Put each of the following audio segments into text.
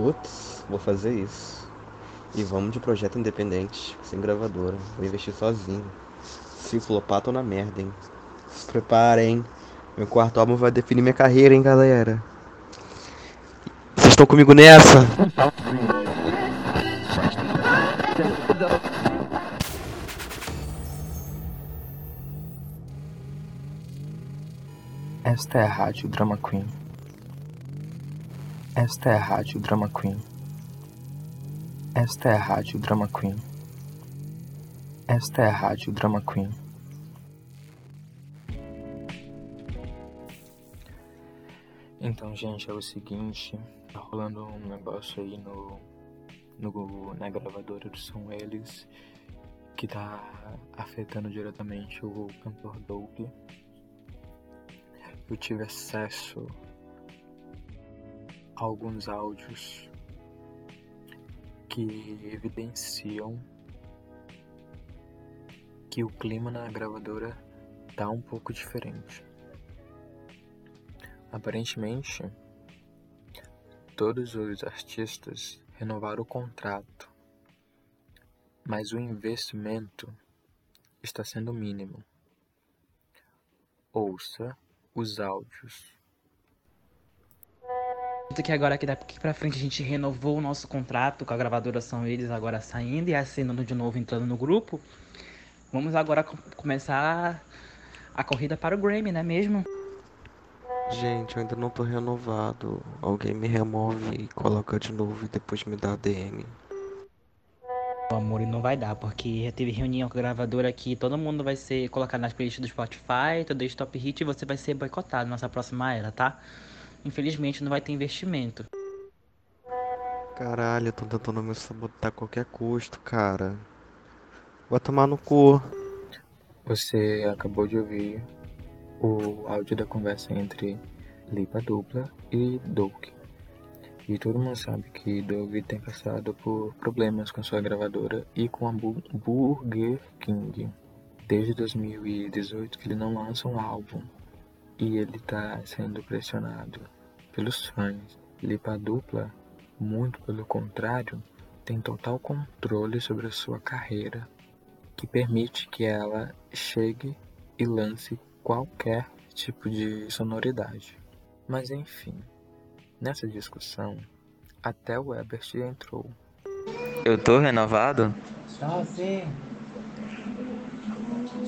Putz, vou fazer isso. E vamos de projeto independente, sem gravadora. Vou investir sozinho. Flopar, tô na merda, hein? Se preparem. Meu quarto álbum vai definir minha carreira, hein, galera? Vocês estão comigo nessa? Esta é a Rádio Drama Queen. Esta é a Rádio Drama Queen. Esta é a Rádio Drama Queen. Esta é a Rádio Drama Queen. Então, gente, é o seguinte, tá rolando um negócio aí no, no na gravadora do São Eles que tá afetando diretamente o cantor Doug. Eu tive acesso alguns áudios que evidenciam que o clima na gravadora tá um pouco diferente. Aparentemente, todos os artistas renovaram o contrato, mas o investimento está sendo mínimo. Ouça os áudios. Que agora aqui daqui pra frente a gente renovou o nosso contrato com a gravadora São Eles agora saindo e assinando de novo entrando no grupo. Vamos agora começar a corrida para o Grammy, não é mesmo? Gente, eu ainda não tô renovado. Alguém me remove e coloca de novo e depois me dá DM. O amor não vai dar, porque já teve reunião com a gravadora aqui, todo mundo vai ser colocado nas playlists do Spotify, todo esse top hit e você vai ser boicotado na nossa próxima era, tá? Infelizmente não vai ter investimento. Caralho, tô tentando me sabotar a qualquer custo, cara. Vai tomar no cu. Você acabou de ouvir o áudio da conversa entre Lipa Dupla e Doug. E todo mundo sabe que Doug tem passado por problemas com sua gravadora e com a Burger King. Desde 2018 que ele não lança um álbum e ele está sendo pressionado pelos fãs. Lipa Dupla, muito pelo contrário, tem total controle sobre a sua carreira, que permite que ela chegue e lance qualquer tipo de sonoridade. Mas enfim, nessa discussão, até o Ebert entrou. Eu tô renovado? Tá, sim.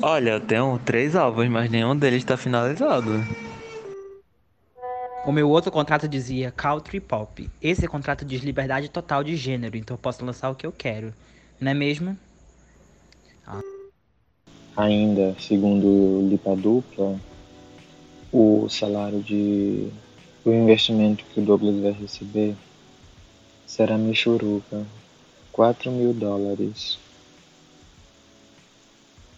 Olha, eu tenho três álbuns, mas nenhum deles tá finalizado. O meu outro contrato dizia country pop. Esse contrato diz liberdade total de gênero, então eu posso lançar o que eu quero. Não é mesmo? Ainda, segundo Lipa Dupla, o salário de. o investimento que o Douglas vai receber será Michuruca, 4 mil dólares.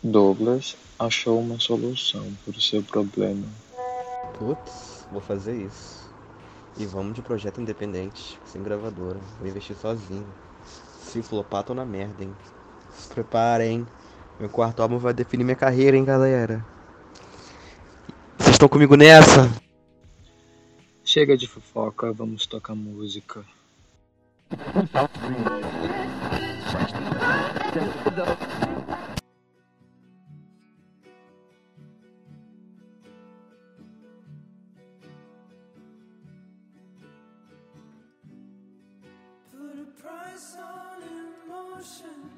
Douglas achou uma solução para o seu problema. Putz, vou fazer isso. E vamos de projeto independente, sem gravadora. Vou investir sozinho. Se flopar, tô na merda, hein? Se preparem. Meu quarto álbum vai definir minha carreira, hein, galera? Vocês estão comigo nessa? Chega de fofoca, vamos tocar música. Price on emotion.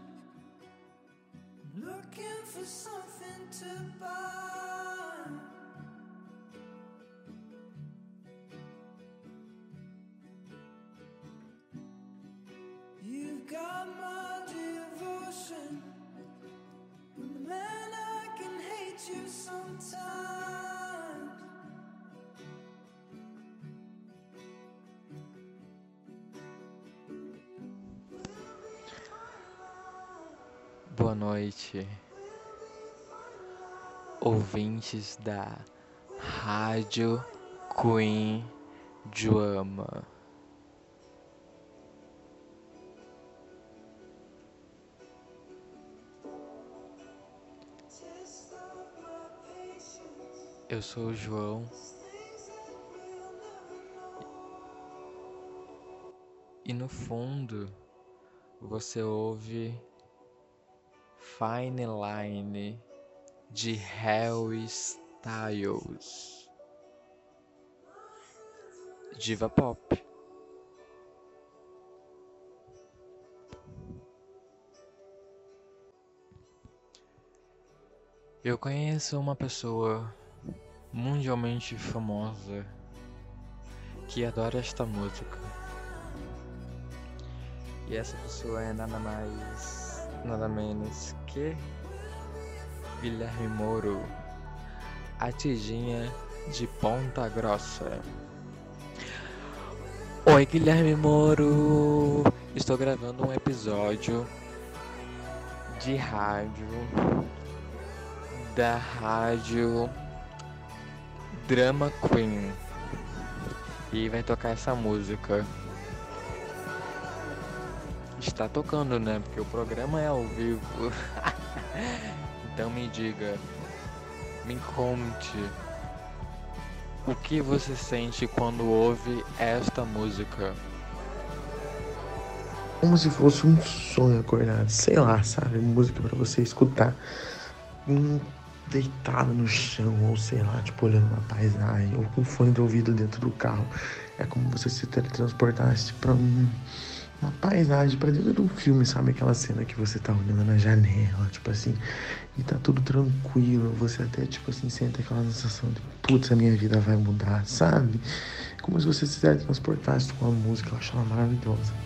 Looking for something to buy. You've got my devotion. But man, I can hate you sometimes. Boa noite, ouvintes da Rádio Queen Drama. Eu sou o João E no fundo você ouve Fine Line de Harry Styles. Diva pop. Eu conheço uma pessoa mundialmente famosa que adora esta música. E essa pessoa é nada mais, nada menos que Guilherme Moro, a Tidinha de Ponta Grossa. Oi, Guilherme Moro! Estou gravando um episódio de rádio da rádio Drama Queen e vai tocar essa música. Está tocando, né? Porque o programa é ao vivo. então me diga, me conte o que você sente quando ouve esta música. Como se fosse um sonho acordado, sei lá, sabe? Música pra você escutar. Hum, deitado no chão, ou sei lá, tipo, olhando uma paisagem, ou com fone de ouvido dentro do carro. É como você se teletransportasse pra um, uma paisagem, pra dentro de um filme, sabe? Aquela cena que você tá olhando na janela, tipo assim, e tá tudo tranquilo. Você até, tipo assim, sente aquela sensação de, putz, a minha vida vai mudar, sabe? Como se você se teletransportasse com a música, eu acho ela maravilhosa.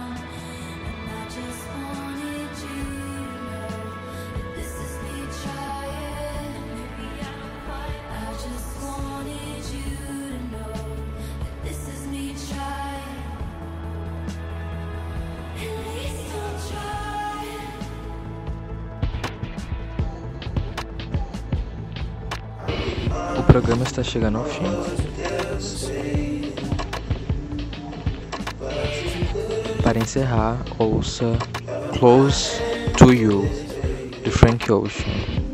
programa está chegando ao fim. Para encerrar, ouça Close to You, de Frank Ocean.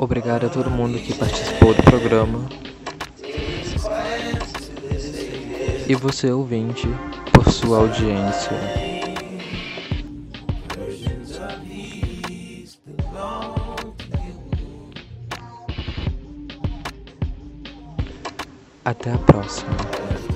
Obrigado a todo mundo que participou do programa. E você, ouvinte, por sua audiência. Até a próxima.